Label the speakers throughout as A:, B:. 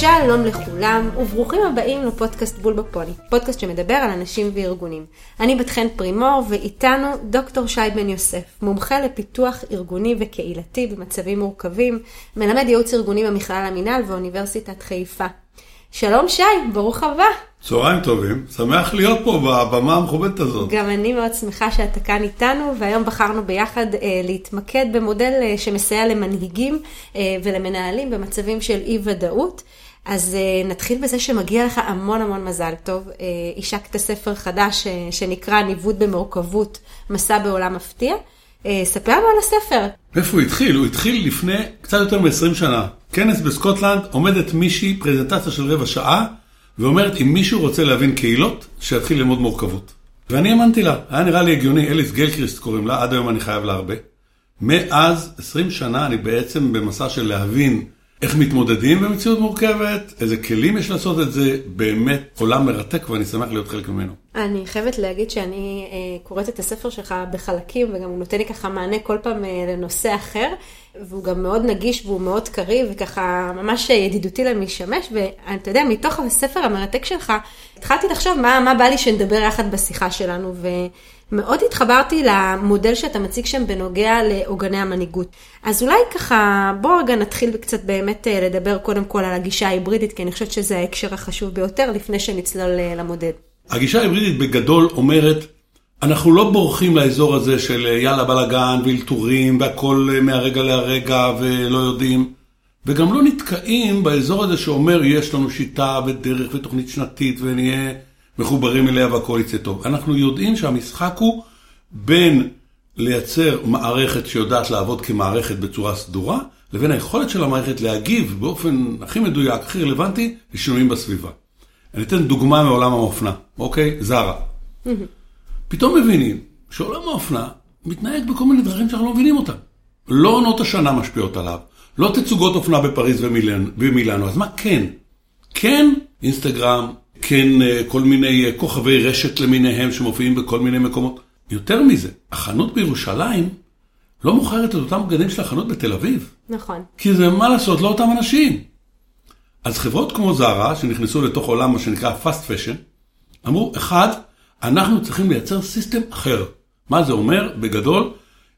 A: שלום לכולם, וברוכים הבאים לפודקאסט בול בפוני, פודקאסט שמדבר על אנשים וארגונים. אני בת חן פרימור, ואיתנו דוקטור שי בן יוסף, מומחה לפיתוח ארגוני וקהילתי במצבים מורכבים, מלמד ייעוץ ארגוני במכלל המינהל ואוניברסיטת חיפה. שלום שי, ברוך הבא.
B: צהריים טובים, שמח להיות פה בבמה המכובדת הזאת.
A: גם אני מאוד שמחה שאתה כאן איתנו, והיום בחרנו ביחד אה, להתמקד במודל אה, שמסייע למנהיגים אה, ולמנהלים במצבים של אי ודאות. אז אה, נתחיל בזה שמגיע לך המון המון מזל טוב. אה, השקת ספר חדש אה, שנקרא ניווט במורכבות, מסע בעולם מפתיע. ספר לנו על הספר.
B: איפה הוא התחיל? הוא התחיל לפני קצת יותר מ-20 שנה. כנס בסקוטלנד, עומדת מישהי, פרזנטציה של רבע שעה, ואומרת, אם מישהו רוצה להבין קהילות, שיתחיל ללמוד מורכבות. ואני האמנתי לה, היה נראה לי הגיוני, אליס גלקריסט קוראים לה, עד היום אני חייב לה הרבה. מאז 20 שנה אני בעצם במסע של להבין איך מתמודדים במציאות מורכבת, איזה כלים יש לעשות את זה, באמת עולם מרתק ואני שמח להיות חלק ממנו.
A: אני חייבת להגיד שאני אה, קוראת את הספר שלך בחלקים, וגם הוא נותן לי ככה מענה כל פעם אה, לנושא אחר, והוא גם מאוד נגיש והוא מאוד קריא, וככה ממש ידידותי למשמש, ואתה יודע, מתוך הספר המרתק שלך, התחלתי לחשוב מה, מה בא לי שנדבר יחד בשיחה שלנו, ומאוד התחברתי למודל שאתה מציג שם בנוגע לעוגני המנהיגות. אז אולי ככה, בוא רגע נתחיל קצת באמת אה, לדבר קודם כל על הגישה ההיברידית, כי אני חושבת שזה ההקשר החשוב ביותר, לפני שנצלול למודל.
B: הגישה ההיברידית בגדול אומרת, אנחנו לא בורחים לאזור הזה של יאללה בלאגן ואלתורים והכל מהרגע להרגע ולא יודעים, וגם לא נתקעים באזור הזה שאומר יש לנו שיטה ודרך ותוכנית שנתית ונהיה מחוברים אליה והכל יצא טוב. אנחנו יודעים שהמשחק הוא בין לייצר מערכת שיודעת לעבוד כמערכת בצורה סדורה, לבין היכולת של המערכת להגיב באופן הכי מדויק, הכי רלוונטי, לשינויים בסביבה. אני אתן דוגמה מעולם האופנה, אוקיי? זרה. פתאום מבינים שעולם האופנה מתנהג בכל מיני דרכים שאנחנו לא מבינים אותם. לא עונות השנה משפיעות עליו, לא תצוגות אופנה בפריז ומילאנו, אז מה כן? כן אינסטגרם, כן אה, כל מיני אה, כוכבי רשת למיניהם שמופיעים בכל מיני מקומות. יותר מזה, החנות בירושלים לא מוכרת את אותם בגדים של החנות בתל אביב.
A: נכון.
B: כי זה מה לעשות, לא אותם אנשים. אז חברות כמו זרה, שנכנסו לתוך עולם מה שנקרא fast fashion, אמרו, אחד, אנחנו צריכים לייצר סיסטם אחר. מה זה אומר? בגדול,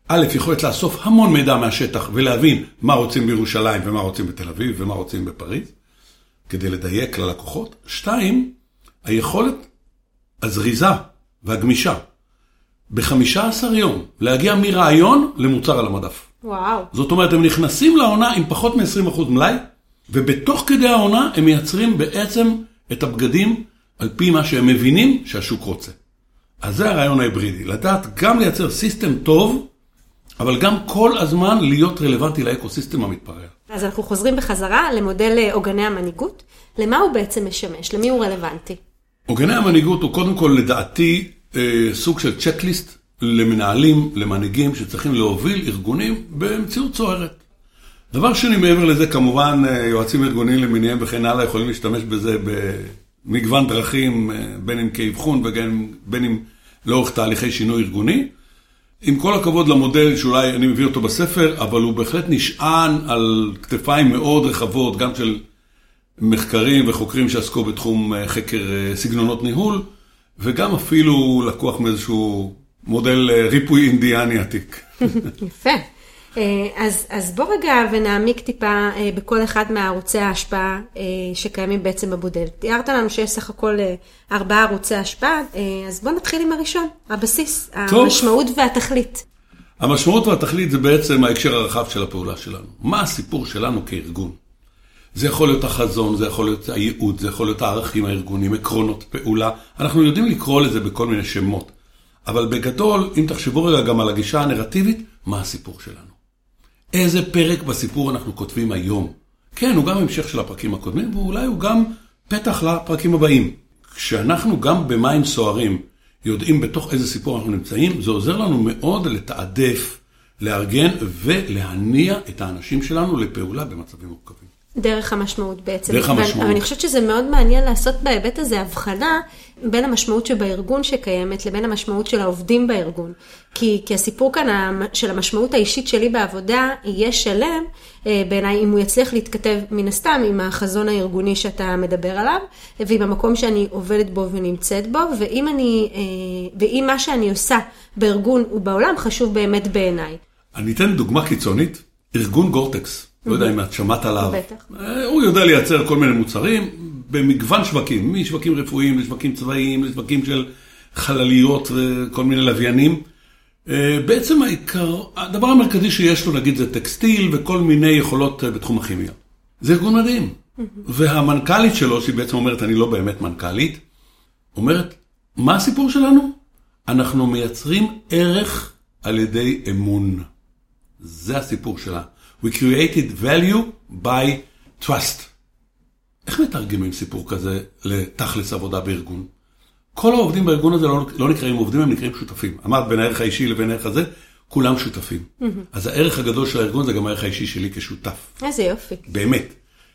B: א', יכולת לאסוף המון מידע מהשטח ולהבין מה רוצים בירושלים ומה רוצים בתל אביב ומה רוצים בפריז, כדי לדייק ללקוחות. שתיים, היכולת הזריזה והגמישה ב-15 יום להגיע מרעיון למוצר על המדף.
A: וואו.
B: זאת אומרת, הם נכנסים לעונה עם פחות מ-20% מלאי, ובתוך כדי העונה הם מייצרים בעצם את הבגדים על פי מה שהם מבינים שהשוק רוצה. אז זה הרעיון ההיברידי, לדעת גם לייצר סיסטם טוב, אבל גם כל הזמן להיות רלוונטי לאקוסיסטם המתפרע.
A: אז אנחנו חוזרים בחזרה למודל אה, עוגני המנהיגות. למה הוא בעצם משמש? למי הוא רלוונטי?
B: עוגני המנהיגות הוא קודם כל לדעתי אה, סוג של צ'קליסט למנהלים, למנהיגים שצריכים להוביל ארגונים במציאות סוערת. דבר שני, מעבר לזה, כמובן, אה, יועצים ארגוניים למיניהם וכן הלאה יכולים להשתמש בזה במגוון דרכים, אה, בין אם כאבחון ובין אם לאורך תהליכי שינוי ארגוני. עם כל הכבוד למודל שאולי אני מביא אותו בספר, אבל הוא בהחלט נשען על כתפיים מאוד רחבות, גם של מחקרים וחוקרים שעסקו בתחום אה, חקר סגנונות ניהול, וגם אפילו לקוח מאיזשהו מודל ריפוי אינדיאני עתיק.
A: יפה. אה, אז, אז בוא רגע ונעמיק טיפה אה, בכל אחד מהערוצי ההשפעה אה, שקיימים בעצם בבודל. תיארת לנו שיש סך הכל ארבעה ערוצי השפעה, אז בוא נתחיל עם הראשון, הבסיס, טוב. המשמעות והתכלית.
B: המשמעות והתכלית זה בעצם ההקשר הרחב של הפעולה שלנו. מה הסיפור שלנו כארגון? זה יכול להיות החזון, זה יכול להיות הייעוד, זה יכול להיות הערכים הארגוניים, עקרונות פעולה. אנחנו יודעים לקרוא לזה בכל מיני שמות. אבל בגדול, אם תחשבו רגע גם על הגישה הנרטיבית, מה הסיפור שלנו? איזה פרק בסיפור אנחנו כותבים היום. כן, הוא גם המשך של הפרקים הקודמים, ואולי הוא גם פתח לפרקים הבאים. כשאנחנו גם במים סוערים יודעים בתוך איזה סיפור אנחנו נמצאים, זה עוזר לנו מאוד לתעדף, לארגן ולהניע את האנשים שלנו לפעולה במצבים מורכבים.
A: דרך המשמעות בעצם.
B: דרך המשמעות.
A: אבל אני חושבת שזה מאוד מעניין לעשות בהיבט הזה הבחנה בין המשמעות שבארגון שקיימת לבין המשמעות של העובדים בארגון. כי, כי הסיפור כאן של המשמעות האישית שלי בעבודה יהיה שלם אה, בעיניי אם הוא יצליח להתכתב מן הסתם עם החזון הארגוני שאתה מדבר עליו ועם המקום שאני עובדת בו ונמצאת בו ואם, אני, אה, ואם מה שאני עושה בארגון ובעולם חשוב באמת בעיניי.
B: אני אתן דוגמה קיצונית, ארגון גורטקס. לא יודע אם את שמעת עליו.
A: בטח.
B: אה, הוא יודע לייצר כל מיני מוצרים במגוון שווקים, משווקים רפואיים לשווקים צבאיים, לשווקים של חלליות וכל מיני לוויינים. אה, בעצם העיקר, הדבר המרכזי שיש לו נגיד זה טקסטיל וכל מיני יכולות אה, בתחום הכימיה. זה ארגון מדהים. והמנכ"לית שלו, שהיא בעצם אומרת, אני לא באמת מנכ"לית, אומרת, מה הסיפור שלנו? אנחנו מייצרים ערך על ידי אמון. זה הסיפור שלה. We created value by trust. איך מתרגמים סיפור כזה לתכלס עבודה בארגון? כל העובדים בארגון הזה לא, לא נקראים עובדים, הם נקראים שותפים. אמרת בין הערך האישי לבין הערך הזה, כולם שותפים. Mm-hmm. אז הערך הגדול של הארגון זה גם הערך האישי שלי כשותף.
A: איזה יופי.
B: באמת.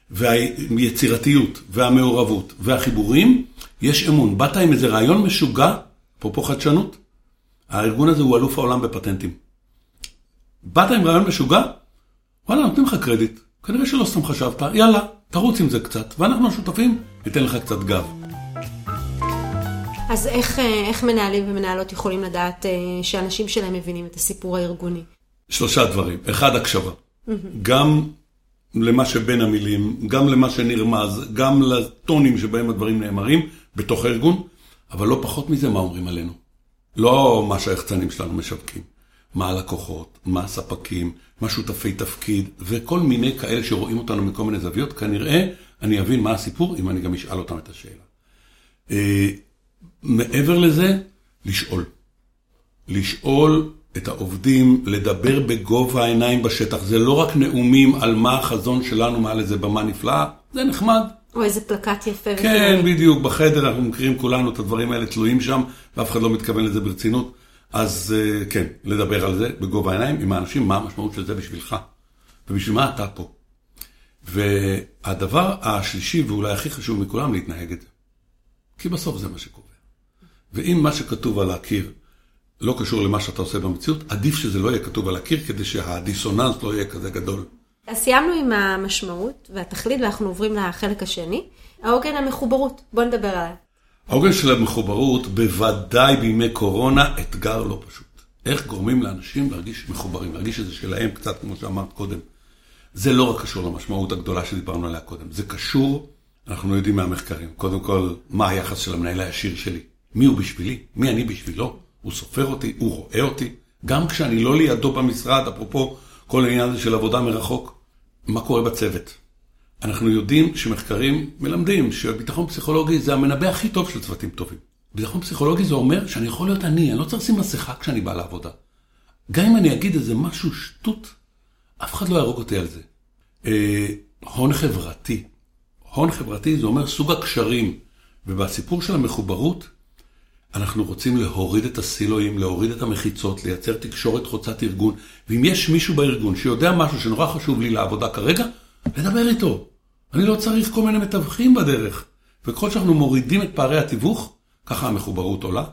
B: והיצירתיות, והמעורבות, והחיבורים, יש אמון. באת עם איזה רעיון משוגע, אפרופו חדשנות, הארגון הזה הוא אלוף העולם בפטנטים. באת עם רעיון משוגע, וואלה, נותנים לך קרדיט. כנראה שלא סתם חשבת, יאללה, תרוץ עם זה קצת, ואנחנו השותפים, ניתן לך קצת גב.
A: אז איך, אה, איך מנהלים ומנהלות יכולים לדעת אה, שאנשים שלהם מבינים את הסיפור הארגוני?
B: שלושה דברים. אחד, הקשבה. גם למה שבין המילים, גם למה שנרמז, גם לטונים שבהם הדברים נאמרים בתוך הארגון, אבל לא פחות מזה מה אומרים עלינו. לא מה שהיחצנים שלנו משווקים. מה הלקוחות, מה הספקים, מה שותפי תפקיד, וכל מיני כאלה שרואים אותנו מכל מיני זוויות, כנראה אני אבין מה הסיפור אם אני גם אשאל אותם את השאלה. אה, מעבר לזה, לשאול. לשאול את העובדים, לדבר בגובה העיניים בשטח. זה לא רק נאומים על מה החזון שלנו מעל איזה במה נפלאה, זה נחמד.
A: או איזה פלקט יפה.
B: כן. בדיוק, בחדר אנחנו מכירים כולנו את הדברים האלה תלויים שם, ואף אחד לא מתכוון לזה ברצינות. אז אה, כן, לדבר על זה בגובה העיניים עם האנשים, מה המשמעות של זה בשבילך, ובשביל מה אתה פה. והדבר השלישי, ואולי הכי חשוב מכולם, להתנהג את זה. כי בסוף זה מה שקורה. ואם מה שכתוב על הקיר לא קשור למה שאתה עושה במציאות, עדיף שזה לא יהיה כתוב על הקיר, כדי שהדיסוננס לא יהיה כזה גדול.
A: אז סיימנו עם המשמעות והתכלית, ואנחנו עוברים לחלק השני, העוגן המחוברות. בוא נדבר עליה.
B: העוגן של המחוברות, בוודאי בימי קורונה, אתגר לא פשוט. איך גורמים לאנשים להרגיש מחוברים, להרגיש שזה שלהם קצת, כמו שאמרת קודם. זה לא רק קשור למשמעות הגדולה שדיברנו עליה קודם, זה קשור, אנחנו יודעים מהמחקרים, קודם כל, מה היחס של המנהל הישיר שלי. מי הוא בשבילי? מי אני בשבילו? הוא סופר אותי? הוא רואה אותי? גם כשאני לא לידו במשרד, אפרופו כל העניין הזה של עבודה מרחוק, מה קורה בצוות? אנחנו יודעים שמחקרים מלמדים שביטחון פסיכולוגי זה המנבא הכי טוב של צוותים טובים. ביטחון פסיכולוגי זה אומר שאני יכול להיות אני, אני לא צריך לשים מסכה כשאני בא לעבודה. גם אם אני אגיד איזה משהו שטות, אף אחד לא יהרוג אותי על זה. אה, הון חברתי. הון חברתי זה אומר סוג הקשרים. ובסיפור של המחוברות, אנחנו רוצים להוריד את הסילואים, להוריד את המחיצות, לייצר תקשורת חוצת ארגון. ואם יש מישהו בארגון שיודע משהו שנורא חשוב לי לעבודה כרגע, לדבר איתו. אני לא צריך כל מיני מתווכים בדרך. וככל שאנחנו מורידים את פערי התיווך, ככה המחוברות עולה.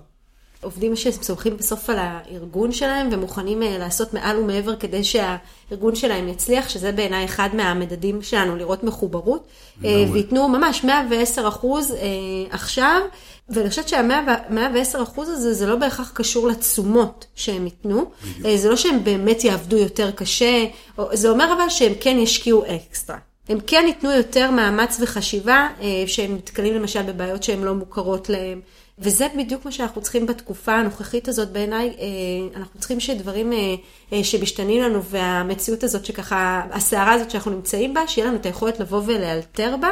A: עובדים שסומכים בסוף על הארגון שלהם ומוכנים אה, לעשות מעל ומעבר כדי שהארגון שלהם יצליח, שזה בעיניי אחד מהמדדים שלנו, לראות מחוברות, אה, וייתנו ממש 110 אחוז אה, עכשיו, ואני חושבת שה-110 אחוז הזה, זה לא בהכרח קשור לתשומות שהם ייתנו, בדיוק. זה לא שהם באמת יעבדו יותר קשה, זה אומר אבל שהם כן ישקיעו אקסטרה. הם כן ייתנו יותר מאמץ וחשיבה, שהם נתקלים למשל בבעיות שהן לא מוכרות להם. וזה בדיוק מה שאנחנו צריכים בתקופה הנוכחית הזאת בעיניי, אה, אנחנו צריכים שדברים אה, אה, שמשתנים לנו והמציאות הזאת שככה, הסערה הזאת שאנחנו נמצאים בה, שיהיה לנו את היכולת לבוא ולאלתר בה.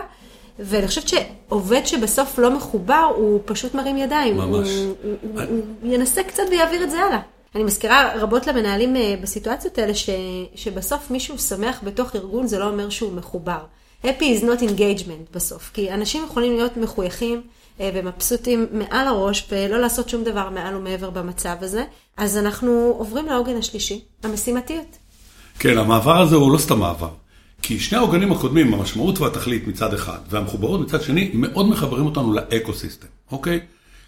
A: ואני חושבת שעובד שבסוף לא מחובר, הוא פשוט מרים ידיים.
B: ממש.
A: הוא, הוא, הוא ינסה קצת ויעביר את זה הלאה. אני מזכירה רבות למנהלים בסיטואציות האלה, ש, שבסוף מישהו שמח בתוך ארגון, זה לא אומר שהוא מחובר. happy is not engagement בסוף, כי אנשים יכולים להיות מחויכים. אה, ומבסוטים מעל הראש ולא לעשות שום דבר מעל ומעבר במצב הזה. אז אנחנו עוברים לעוגן השלישי, המשימתיות.
B: כן, המעבר הזה הוא לא סתם מעבר. כי שני העוגנים הקודמים, המשמעות והתכלית מצד אחד, והמחוברות מצד שני, מאוד מחברים אותנו לאקו-סיסטם, אוקיי?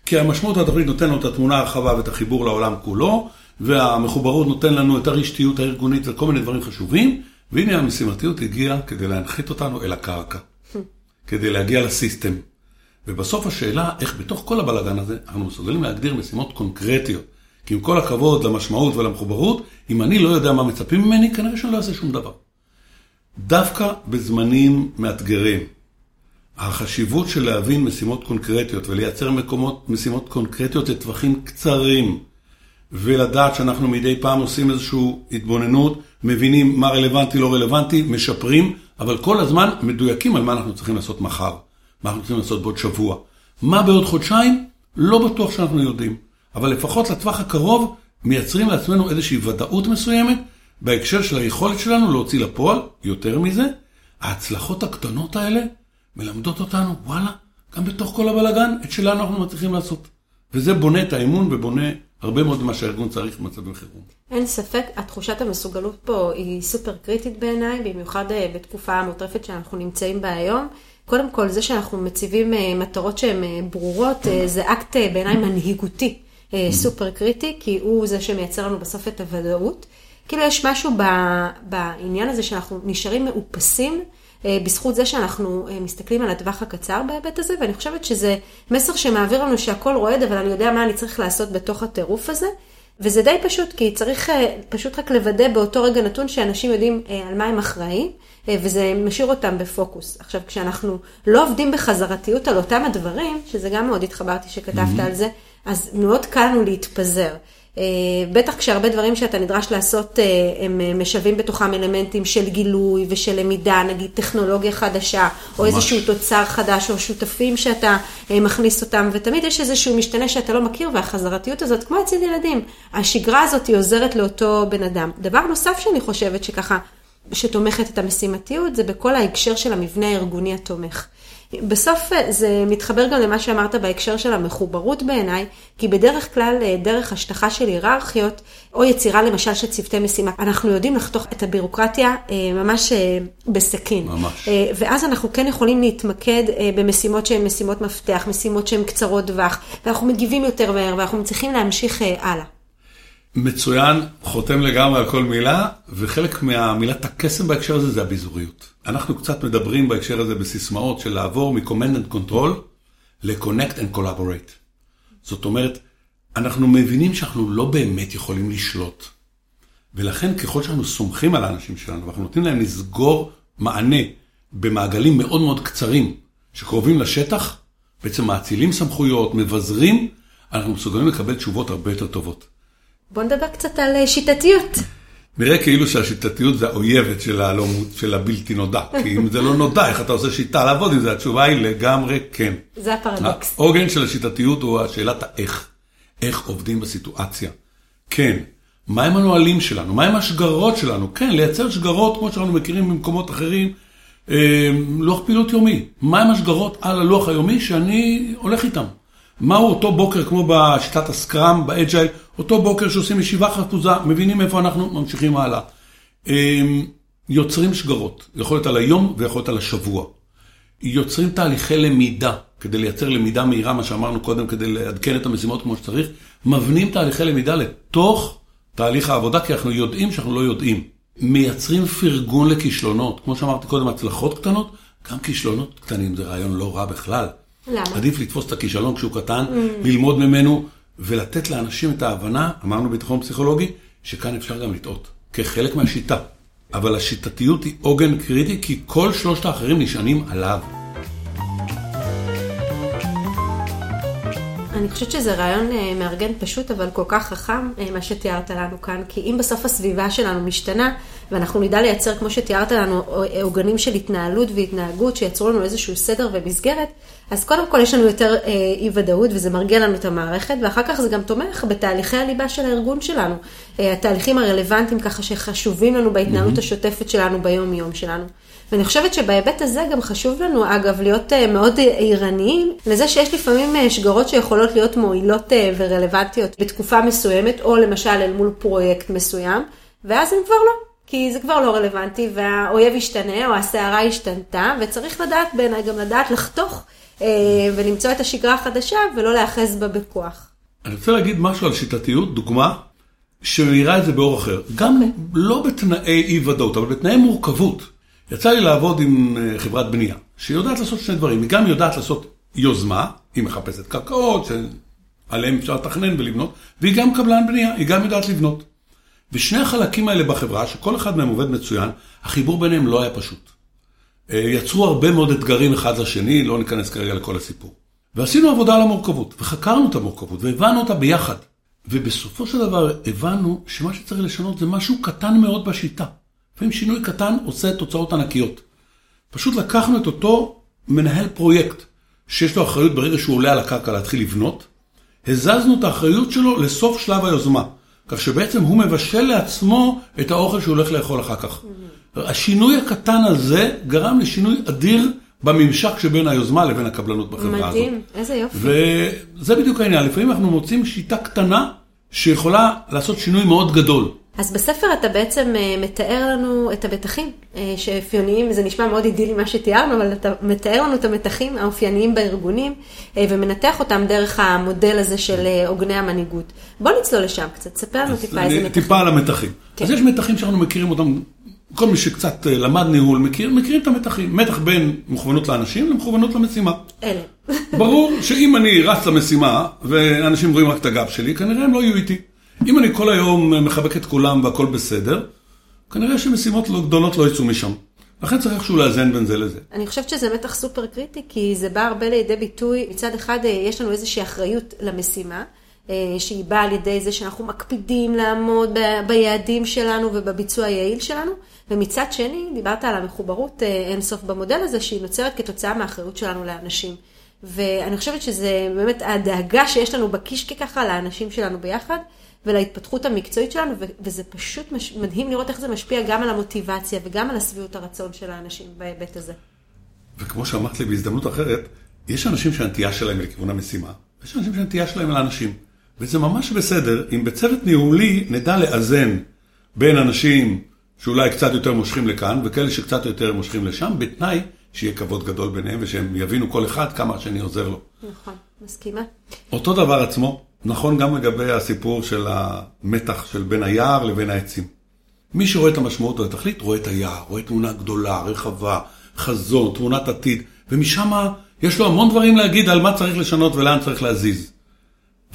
B: כי המשמעות והתכלית נותן לנו את התמונה הרחבה ואת החיבור לעולם כולו, והמחוברות נותן לנו את הרשתיות הארגונית וכל מיני דברים חשובים, והנה המשימתיות הגיעה כדי להנחית אותנו אל הקרקע, כדי להגיע לסיסטם. ובסוף השאלה, איך בתוך כל הבלאגן הזה, אנחנו מסוגלים להגדיר משימות קונקרטיות. כי עם כל הכבוד למשמעות ולמחוברות, אם אני לא יודע מה מצפים ממני, כנראה שאני לא אעשה שום דבר. דווקא בזמנים מאתגרים, החשיבות של להבין משימות קונקרטיות ולייצר מקומות, משימות קונקרטיות לטווחים קצרים, ולדעת שאנחנו מדי פעם עושים איזושהי התבוננות, מבינים מה רלוונטי, לא רלוונטי, משפרים, אבל כל הזמן מדויקים על מה אנחנו צריכים לעשות מחר, מה אנחנו צריכים לעשות בעוד שבוע. מה בעוד חודשיים? לא בטוח שאנחנו יודעים. אבל לפחות לטווח הקרוב מייצרים לעצמנו איזושהי ודאות מסוימת בהקשר של היכולת שלנו להוציא לפועל, יותר מזה, ההצלחות הקטנות האלה מלמדות אותנו, וואלה, גם בתוך כל הבלאגן, את שלנו אנחנו מצליחים לעשות. וזה בונה את האמון ובונה הרבה מאוד ממה שהארגון צריך במצבים חירום.
A: אין ספק, התחושת המסוגלות פה היא סופר קריטית בעיניי, במיוחד אה, בתקופה המוטרפת שאנחנו נמצאים בה היום. קודם כל, זה שאנחנו מציבים אה, מטרות שהן אה, ברורות, זה אקט בעיניי מנהיגותי סופר קריטי, כי הוא זה שמייצר לנו בסוף את הוודאות. כאילו יש משהו בעניין הזה שאנחנו נשארים מאופסים. בזכות זה שאנחנו מסתכלים על הטווח הקצר בהיבט הזה, ואני חושבת שזה מסר שמעביר לנו שהכל רועד, אבל אני יודע מה אני צריך לעשות בתוך הטירוף הזה. וזה די פשוט, כי צריך אה, פשוט רק לוודא באותו רגע נתון שאנשים יודעים אה, על מה הם אחראים, אה, וזה משאיר אותם בפוקוס. עכשיו, כשאנחנו לא עובדים בחזרתיות על אותם הדברים, שזה גם מאוד התחברתי שכתבת mm-hmm. על זה, אז מאוד קל לנו להתפזר. אה, בטח כשהרבה דברים שאתה נדרש לעשות, אה, הם אה, משלבים בתוכם אלמנטים של גילוי ושל למידה, נגיד טכנולוגיה חדשה, או ממש. איזשהו תוצר חדש, או שותפים שאתה מכניס אותם, ותמיד יש איזשהו משתנה שאתה לא מכיר, והחזרתיות הזאת, כמו אצל ילדים, השגרה הזאת היא עוזרת לאותו בן אדם. דבר נוסף שאני חושבת שככה, שתומכת את המשימתיות, זה בכל ההקשר של המבנה הארגוני התומך. בסוף אה, זה מתחבר גם למה שאמרת בהקשר של המחוברות בעיניי, כי בדרך כלל אה, דרך השטחה של היררכיות, או יצירה למשל של צוותי משימה, אנחנו יודעים לחתוך את הבירוקרטיה אה, ממש בסכין. ממש. ואז אנחנו כן יכולים להתמקד במשימות שהן משימות מפתח, משימות שהן קצרות טווח, ואנחנו מגיבים יותר מהר, ואנחנו צריכים להמשיך הלאה.
B: מצוין, חותם לגמרי על כל מילה, וחלק מהמילת הקסם בהקשר הזה זה הביזוריות. אנחנו קצת מדברים בהקשר הזה בסיסמאות של לעבור מ-Command and Control ל-Connect and Collaborate. זאת אומרת, אנחנו מבינים שאנחנו לא באמת יכולים לשלוט. ולכן ככל שאנחנו סומכים על האנשים שלנו, ואנחנו נותנים להם לסגור מענה במעגלים מאוד מאוד קצרים, שקרובים לשטח, בעצם מאצילים סמכויות, מבזרים, אנחנו מסוגלים לקבל תשובות הרבה יותר טובות.
A: בוא נדבר קצת על אה, שיטתיות.
B: נראה כאילו שהשיטתיות זה האויבת של, הבלתי נודע. כי אם זה לא נודע, איך אתה עושה שיטה לעבוד עם זה? התשובה היא לגמרי כן.
A: זה הפרדוקס.
B: העוגן של השיטתיות הוא השאלת האיך. איך עובדים בסיטואציה. כן. מהם הנהלים שלנו? מהם השגרות שלנו? כן, לייצר שגרות כמו שאנחנו מכירים במקומות אחרים. אה, לוח פעילות יומי. מהם השגרות על הלוח היומי שאני הולך איתם? מהו אותו בוקר, כמו בשיטת הסקראם, באג'ייל, אותו בוקר שעושים ישיבה חפוזה, מבינים איפה אנחנו, ממשיכים הלאה. אמ, יוצרים שגרות, יכול להיות על היום ויכול להיות על השבוע. יוצרים תהליכי למידה, כדי לייצר למידה מהירה, מה שאמרנו קודם, כדי לעדכן את המשימות כמו שצריך, מבנים תהליכי למידה לתוך תהליך העבודה, כי אנחנו יודעים שאנחנו לא יודעים. מייצרים פרגון לכישלונות, כמו שאמרתי קודם, הצלחות קטנות, גם כישלונות קטנים זה רעיון לא רע בכלל.
A: למה?
B: עדיף לתפוס את הכישלון כשהוא קטן, mm. ללמוד ממנו, ולתת לאנשים את ההבנה, אמרנו ביטחון פסיכולוגי, שכאן אפשר גם לטעות, כחלק מהשיטה. אבל השיטתיות היא עוגן קריטי, כי כל שלושת האחרים נשענים עליו.
A: אני חושבת שזה רעיון אה, מארגן פשוט, אבל כל כך חכם, אה, מה שתיארת לנו כאן, כי אם בסוף הסביבה שלנו משתנה, ואנחנו נדע לייצר, כמו שתיארת לנו, עוגנים של התנהלות והתנהגות, שייצרו לנו איזשהו סדר ומסגרת, אז קודם כל יש לנו יותר אה, אי ודאות, וזה מרגיע לנו את המערכת, ואחר כך זה גם תומך בתהליכי הליבה של הארגון שלנו. התהליכים הרלוונטיים ככה שחשובים לנו בהתנהלות mm-hmm. השוטפת שלנו ביום-יום שלנו. ואני חושבת שבהיבט הזה גם חשוב לנו, אגב, להיות אה, מאוד ערניים לזה שיש לפעמים אה, שגרות שיכולות להיות מועילות אה, ורלוונטיות בתקופה מסוימת, או למשל אל מול פרויקט מסוים, ואז הם כבר לא. כי זה כבר לא רלוונטי, והאויב השתנה, או הסערה השתנתה, וצריך לדעת בעיניי גם לדעת לחתוך אה, ולמצוא את השגרה החדשה, ולא להיאחז בה בכוח.
B: אני רוצה להגיד משהו על שיטתיות, דוגמה, שמאירה את זה באור אחר. גם
A: אוקיי.
B: לא בתנאי אי ודאות, אבל בתנאי מורכבות. יצא לי לעבוד עם אה, חברת בנייה, שיודעת לעשות שני דברים. היא גם יודעת לעשות יוזמה, היא מחפשת קרקעות שעליהן אפשר לתכנן ולבנות, והיא גם קבלן בנייה, היא גם יודעת לבנות. ושני החלקים האלה בחברה, שכל אחד מהם עובד מצוין, החיבור ביניהם לא היה פשוט. אה, יצרו הרבה מאוד אתגרים אחד לשני, לא ניכנס כרגע לכל הסיפור. ועשינו עבודה על המורכבות, וחקרנו את המורכבות, והבנו אותה ביחד. ובסופו של דבר הבנו שמה שצריך לשנות זה משהו קטן מאוד בשיטה. לפעמים שינוי קטן עושה תוצאות ענקיות. פשוט לקחנו את אותו מנהל פרויקט, שיש לו אחריות ברגע שהוא עולה על הקרקע להתחיל לבנות, הזזנו את האחריות שלו לסוף שלב היוזמה. כך שבעצם הוא מבשל לעצמו את האוכל שהוא הולך לאכול אחר כך. השינוי הקטן הזה גרם לשינוי אדיר בממשק שבין היוזמה לבין הקבלנות בחברה הזאת.
A: מדהים, איזה יופי.
B: וזה בדיוק העניין, לפעמים אנחנו מוצאים שיטה קטנה שיכולה לעשות שינוי מאוד גדול.
A: אז בספר אתה בעצם אה, מתאר לנו את המתחים אה, שאופייניים, זה נשמע מאוד אידילי מה שתיארנו, אבל אתה מתאר לנו את המתחים האופייניים בארגונים אה, ומנתח אותם דרך המודל הזה של עוגני המנהיגות. בוא נצלול לשם קצת, ספר לנו טיפה איזה מתחים.
B: טיפה על המתחים.
A: כן.
B: אז יש מתחים שאנחנו מכירים אותם, כל מי שקצת למד ניהול מכיר, מכירים את המתחים. מתח בין מכוונות לאנשים למכוונות למשימה.
A: אלה.
B: ברור שאם אני רץ למשימה ואנשים רואים רק את הגב שלי, כנראה הם לא יהיו איתי. אם אני כל היום מחבק את כולם והכל בסדר, כנראה שמשימות לא גדולות לא יצאו משם. לכן צריך איכשהו לאזן בין זה לזה.
A: אני חושבת שזה מתח סופר קריטי, כי זה בא הרבה לידי ביטוי. מצד אחד, אה, יש לנו איזושהי אחריות למשימה, אה, שהיא באה על ידי זה שאנחנו מקפידים לעמוד ב- ביעדים שלנו ובביצוע היעיל שלנו, ומצד שני, דיברת על המחוברות אה, אינסוף במודל הזה, שהיא נוצרת כתוצאה מהאחריות שלנו לאנשים. ואני חושבת שזה באמת הדאגה שיש לנו בקישקע ככה לאנשים שלנו ביחד. ולהתפתחות המקצועית שלנו, וזה פשוט מש- מדהים לראות איך זה משפיע גם על המוטיבציה וגם על השביעות הרצון של האנשים בהיבט הזה.
B: וכמו שאמרת לי בהזדמנות אחרת, יש אנשים שהנטייה שלהם היא לכיוון המשימה, ויש אנשים שהנטייה שלהם על האנשים. וזה ממש בסדר אם בצוות ניהולי נדע לאזן בין אנשים שאולי קצת יותר מושכים לכאן, וכאלה שקצת יותר מושכים לשם, בתנאי שיהיה כבוד גדול ביניהם, ושהם יבינו כל אחד כמה השני עוזר לו.
A: נכון, מסכימה.
B: אותו דבר עצמו, נכון גם לגבי הסיפור של המתח של בין היער לבין העצים. מי שרואה את המשמעות או התכלית, רואה את היער, רואה תמונה גדולה, רחבה, חזון, תמונת עתיד, ומשם יש לו המון דברים להגיד על מה צריך לשנות ולאן צריך להזיז.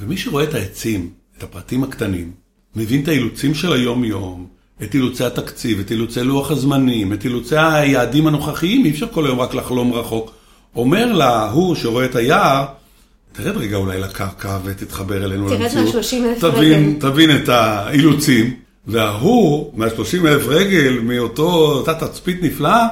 B: ומי שרואה את העצים, את הפרטים הקטנים, מבין את האילוצים של היום-יום, את אילוצי התקציב, את אילוצי לוח הזמנים, את אילוצי היעדים הנוכחיים, אי אפשר כל היום רק לחלום רחוק. אומר להוא שרואה את היער, תרד רגע אולי לקרקע ותתחבר אלינו
A: תרד
B: למציאות.
A: מה-30,000
B: תבין,
A: רגל.
B: תבין את האילוצים, וההוא, מה-30 אלף רגל, מאותו, אותה תצפית נפלאה,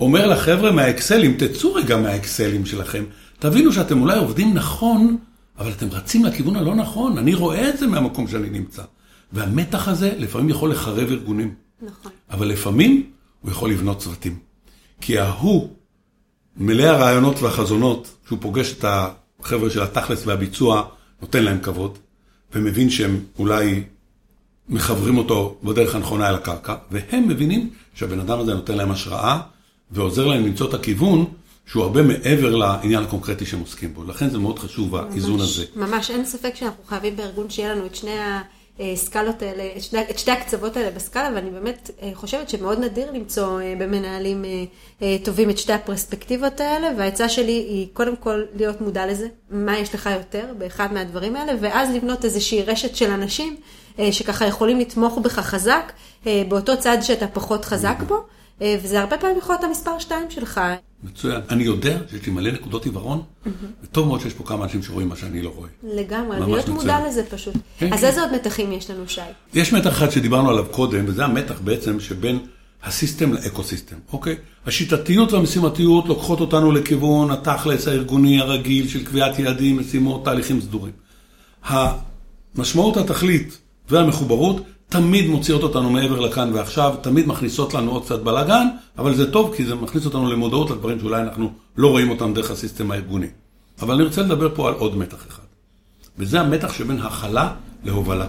B: אומר לחבר'ה מהאקסלים, תצאו רגע מהאקסלים שלכם, תבינו שאתם אולי עובדים נכון, אבל אתם רצים לכיוון הלא נכון, אני רואה את זה מהמקום שאני נמצא. והמתח הזה לפעמים יכול לחרב ארגונים,
A: נכון.
B: אבל לפעמים הוא יכול לבנות צוותים. כי ההוא, מלא הרעיונות והחזונות, שהוא פוגש את החבר'ה של התכלס והביצוע, נותן להם כבוד, ומבין שהם אולי מחברים אותו בדרך הנכונה אל הקרקע, והם מבינים שהבן אדם הזה נותן להם השראה, ועוזר להם למצוא את הכיוון שהוא הרבה מעבר לעניין הקונקרטי שהם עוסקים בו. לכן זה מאוד חשוב האיזון
A: ממש,
B: הזה.
A: ממש, אין ספק שאנחנו חייבים בארגון שיהיה לנו את שני הסקלות האלה, את שני, את שתי הקצוות האלה בסקאלה, ואני באמת אה, חושבת שמאוד נדיר למצוא אה, במנהלים אה, אה, טובים את שתי הפרספקטיבות האלה, והעצה שלי היא קודם כל להיות מודע לזה, מה יש לך יותר באחד מהדברים האלה, ואז לבנות איזושהי רשת של אנשים אה, שככה יכולים לתמוך בך חזק, אה, באותו צד שאתה פחות חזק בו, אה, וזה הרבה פעמים יכול להיות המספר שתיים שלך.
B: מצוין. אני יודע שיש לי מלא נקודות עיוורון, וטוב מאוד שיש פה כמה אנשים שרואים מה שאני לא רואה.
A: לגמרי, להיות מודע. לזה פשוט.
B: כן,
A: אז
B: כן.
A: איזה עוד מתחים יש לנו, שי?
B: יש מתח אחד שדיברנו עליו קודם, וזה המתח בעצם שבין הסיסטם לאקו-סיסטם, אוקיי? השיטתיות והמשימתיות לוקחות אותנו לכיוון התכלס הארגוני הרגיל של קביעת יעדים, משימות, תהליכים סדורים. המשמעות התכלית והמחוברות תמיד מוציאות אותנו מעבר לכאן ועכשיו, תמיד מכניסות לנו עוד קצת בלאגן, אבל זה טוב כי זה מכניס אותנו למודעות לדברים שאולי אנחנו לא רואים אותם דרך הסיסטם הארגוני. אבל אני רוצה לדבר פה על עוד מתח אחד, וזה המתח שבין הכלה להובלה.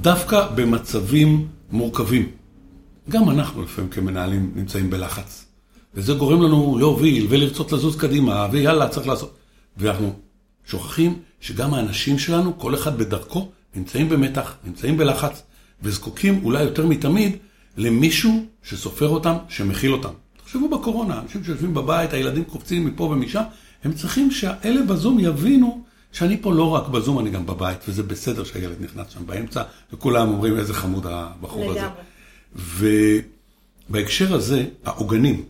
B: דווקא במצבים מורכבים, גם אנחנו לפעמים כמנהלים נמצאים בלחץ. וזה גורם לנו להוביל ולרצות לזוז קדימה, ויאללה, צריך לעשות. ואנחנו שוכחים שגם האנשים שלנו, כל אחד בדרכו, נמצאים במתח, נמצאים בלחץ, וזקוקים אולי יותר מתמיד למישהו שסופר אותם, שמכיל אותם. תחשבו בקורונה, אנשים שיושבים בבית, הילדים קופצים מפה ומשם, הם צריכים שהאלה בזום יבינו שאני פה לא רק בזום, אני גם בבית, וזה בסדר שהילד נכנס שם באמצע, וכולם אומרים איזה חמוד הבחור הזה. ובהקשר הזה, העוגנים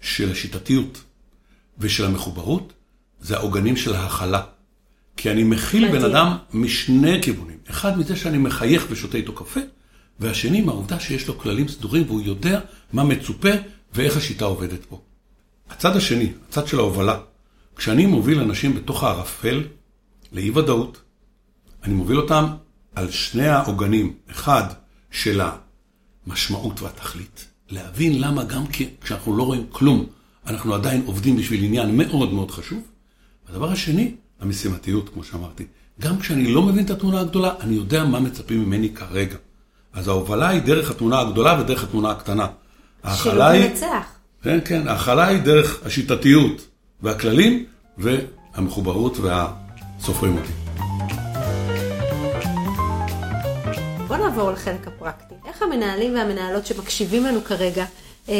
B: של השיטתיות ושל המחוברות, זה העוגנים של ההכלה. כי אני מכיל בן אדם משני כיוונים. אחד מזה שאני מחייך ושותה איתו קפה, והשני מהעובדה שיש לו כללים סדורים והוא יודע מה מצופה ואיך השיטה עובדת פה. הצד השני, הצד של ההובלה, כשאני מוביל אנשים בתוך הערפל לאי ודאות, אני מוביל אותם על שני העוגנים, אחד של המשמעות והתכלית, להבין למה גם כשאנחנו לא רואים כלום, אנחנו עדיין עובדים בשביל עניין מאוד מאוד חשוב. הדבר השני, המשימתיות, כמו שאמרתי. גם כשאני לא מבין את התמונה הגדולה, אני יודע מה מצפים ממני כרגע. אז ההובלה היא דרך התמונה הגדולה ודרך התמונה הקטנה.
A: שלא תנצח.
B: כן, כן, ההכלה היא דרך השיטתיות והכללים והמחוברות והסופרים אותי.
A: בוא נעבור לחלק הפרקטי. איך המנהלים והמנהלות שמקשיבים לנו כרגע אה,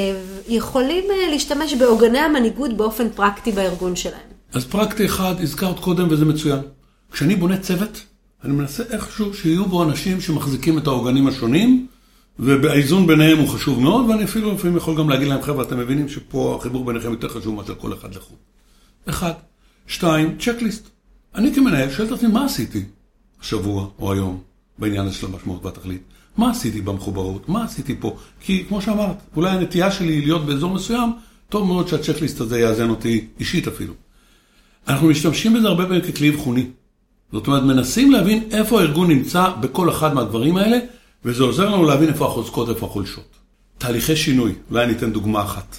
A: יכולים אה, להשתמש בעוגני המנהיגות באופן פרקטי בארגון שלהם?
B: אז פרקטי אחד, הזכרת קודם וזה מצוין. כשאני בונה צוות, אני מנסה איכשהו שיהיו בו אנשים שמחזיקים את העוגנים השונים, והאיזון ביניהם הוא חשוב מאוד, ואני אפילו לפעמים יכול גם להגיד להם, חבר'ה, אתם מבינים שפה החיבור ביניכם יותר חשוב מאשר כל אחד לחוד. אחד. שתיים, צ'קליסט. אני כמנהל שואל את עצמי, מה עשיתי השבוע או היום בעניין של המשמעות והתכלית? מה עשיתי במחוברות? מה עשיתי פה? כי כמו שאמרת, אולי הנטייה שלי להיות באזור מסוים, טוב מאוד שהצ'קליסט הזה יאזן אותי אישית אפילו. אנחנו משתמשים בזה הרבה פעמים ככלי אבחוני. זאת אומרת, מנסים להבין איפה הארגון נמצא בכל אחד מהדברים האלה, וזה עוזר לנו להבין איפה החוזקות, איפה החולשות. תהליכי שינוי, אולי אני אתן דוגמה אחת.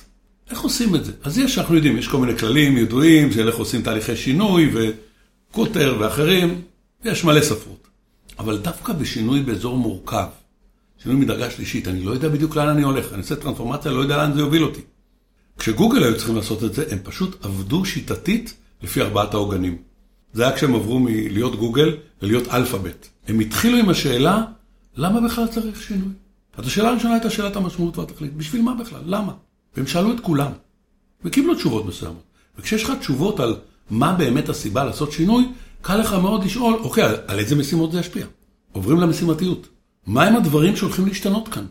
B: איך עושים את זה? אז יש, אנחנו יודעים, יש כל מיני כללים ידועים של איך עושים תהליכי שינוי, וקוטר ואחרים, יש מלא ספרות. אבל דווקא בשינוי באזור מורכב, שינוי מדרגה שלישית, אני לא יודע בדיוק לאן אני הולך, אני עושה טרנספורמציה, לא יודע לאן זה יוביל אותי. כשגוגל היו צריכים לעשות את זה, הם פשוט עבדו שיטתית לפי ארבעת העוגנים. זה היה כשהם עברו מלהיות גוגל ללהיות אלפאבית. הם התחילו עם השאלה, למה בכלל צריך שינוי? אז השאלה הראשונה הייתה שאלת המשמעות והתכלית. בשביל מה בכלל? למה? והם שאלו את כולם, וקיבלו תשובות מסוימות. וכשיש לך תשובות על מה באמת הסיבה לעשות שינוי, קל לך מאוד לשאול, אוקיי, על איזה משימות זה ישפיע? עוברים למשימתיות. מהם הדברים שהולכים להשתנות כאן?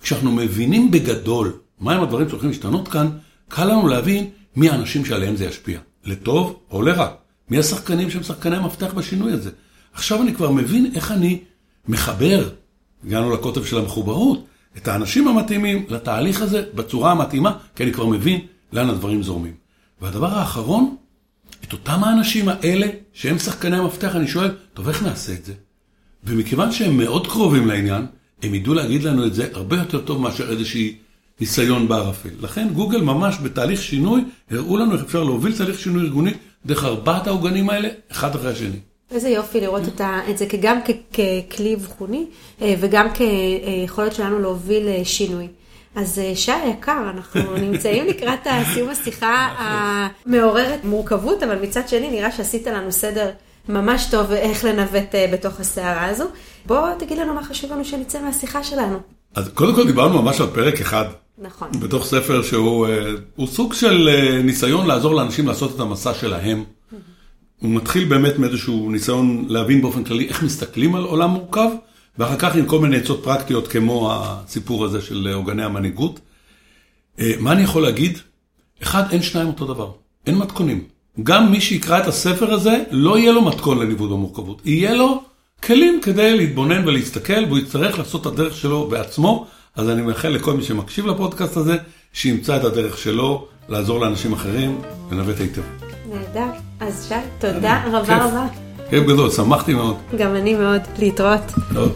B: כשאנחנו מבינים בגדול מהם הדברים שהולכים להשתנות כאן, קל לנו להבין מי האנשים שעליהם זה ישפיע. לטוב או לרע. מי השחקנים שהם שחקני המפתח בשינוי הזה? עכשיו אני כבר מבין איך אני מחבר, הגענו לקוטב של המחוברות, את האנשים המתאימים לתהליך הזה בצורה המתאימה, כי אני כבר מבין לאן הדברים זורמים. והדבר האחרון, את אותם האנשים האלה, שהם שחקני המפתח, אני שואל, טוב, איך נעשה את זה? ומכיוון שהם מאוד קרובים לעניין, הם ידעו להגיד לנו את זה הרבה יותר טוב מאשר איזושהי ניסיון בערפל. לכן גוגל ממש בתהליך שינוי, הראו לנו איך אפשר להוביל תהליך שינוי ארגוני דרך ארבעת העוגנים האלה, אחד אחרי השני.
A: איזה יופי לראות את זה גם ככלי אבחוני אה, וגם כיכולת שלנו להוביל אה, שינוי. אז אה, שי היקר, אנחנו נמצאים לקראת סיום השיחה המעוררת מורכבות, אבל מצד שני נראה שעשית לנו סדר ממש טוב איך לנווט בתוך הסערה הזו. בוא תגיד לנו מה חשוב לנו שנצא מהשיחה שלנו.
B: אז קודם כל דיברנו ממש על פרק אחד.
A: נכון.
B: בתוך ספר שהוא סוג של ניסיון לעזור לאנשים לעשות את המסע שלהם. הוא מתחיל באמת מאיזשהו ניסיון להבין באופן כללי איך מסתכלים על עולם מורכב, ואחר כך עם כל מיני עצות פרקטיות כמו הסיפור הזה של עוגני המנהיגות. אה, מה אני יכול להגיד? אחד, אין שניים אותו דבר, אין מתכונים. גם מי שיקרא את הספר הזה, לא יהיה לו מתכון לניווט במורכבות. יהיה לו כלים כדי להתבונן ולהסתכל, והוא יצטרך לעשות את הדרך שלו בעצמו. אז אני מאחל לכל מי שמקשיב לפודקאסט הזה, שימצא את הדרך שלו לעזור לאנשים אחרים לנווט היטב.
A: נהדר. אז שי, אה, תודה רבה רבה.
B: כיף גדול, שמחתי מאוד.
A: גם אני מאוד. להתראות.
B: טוב.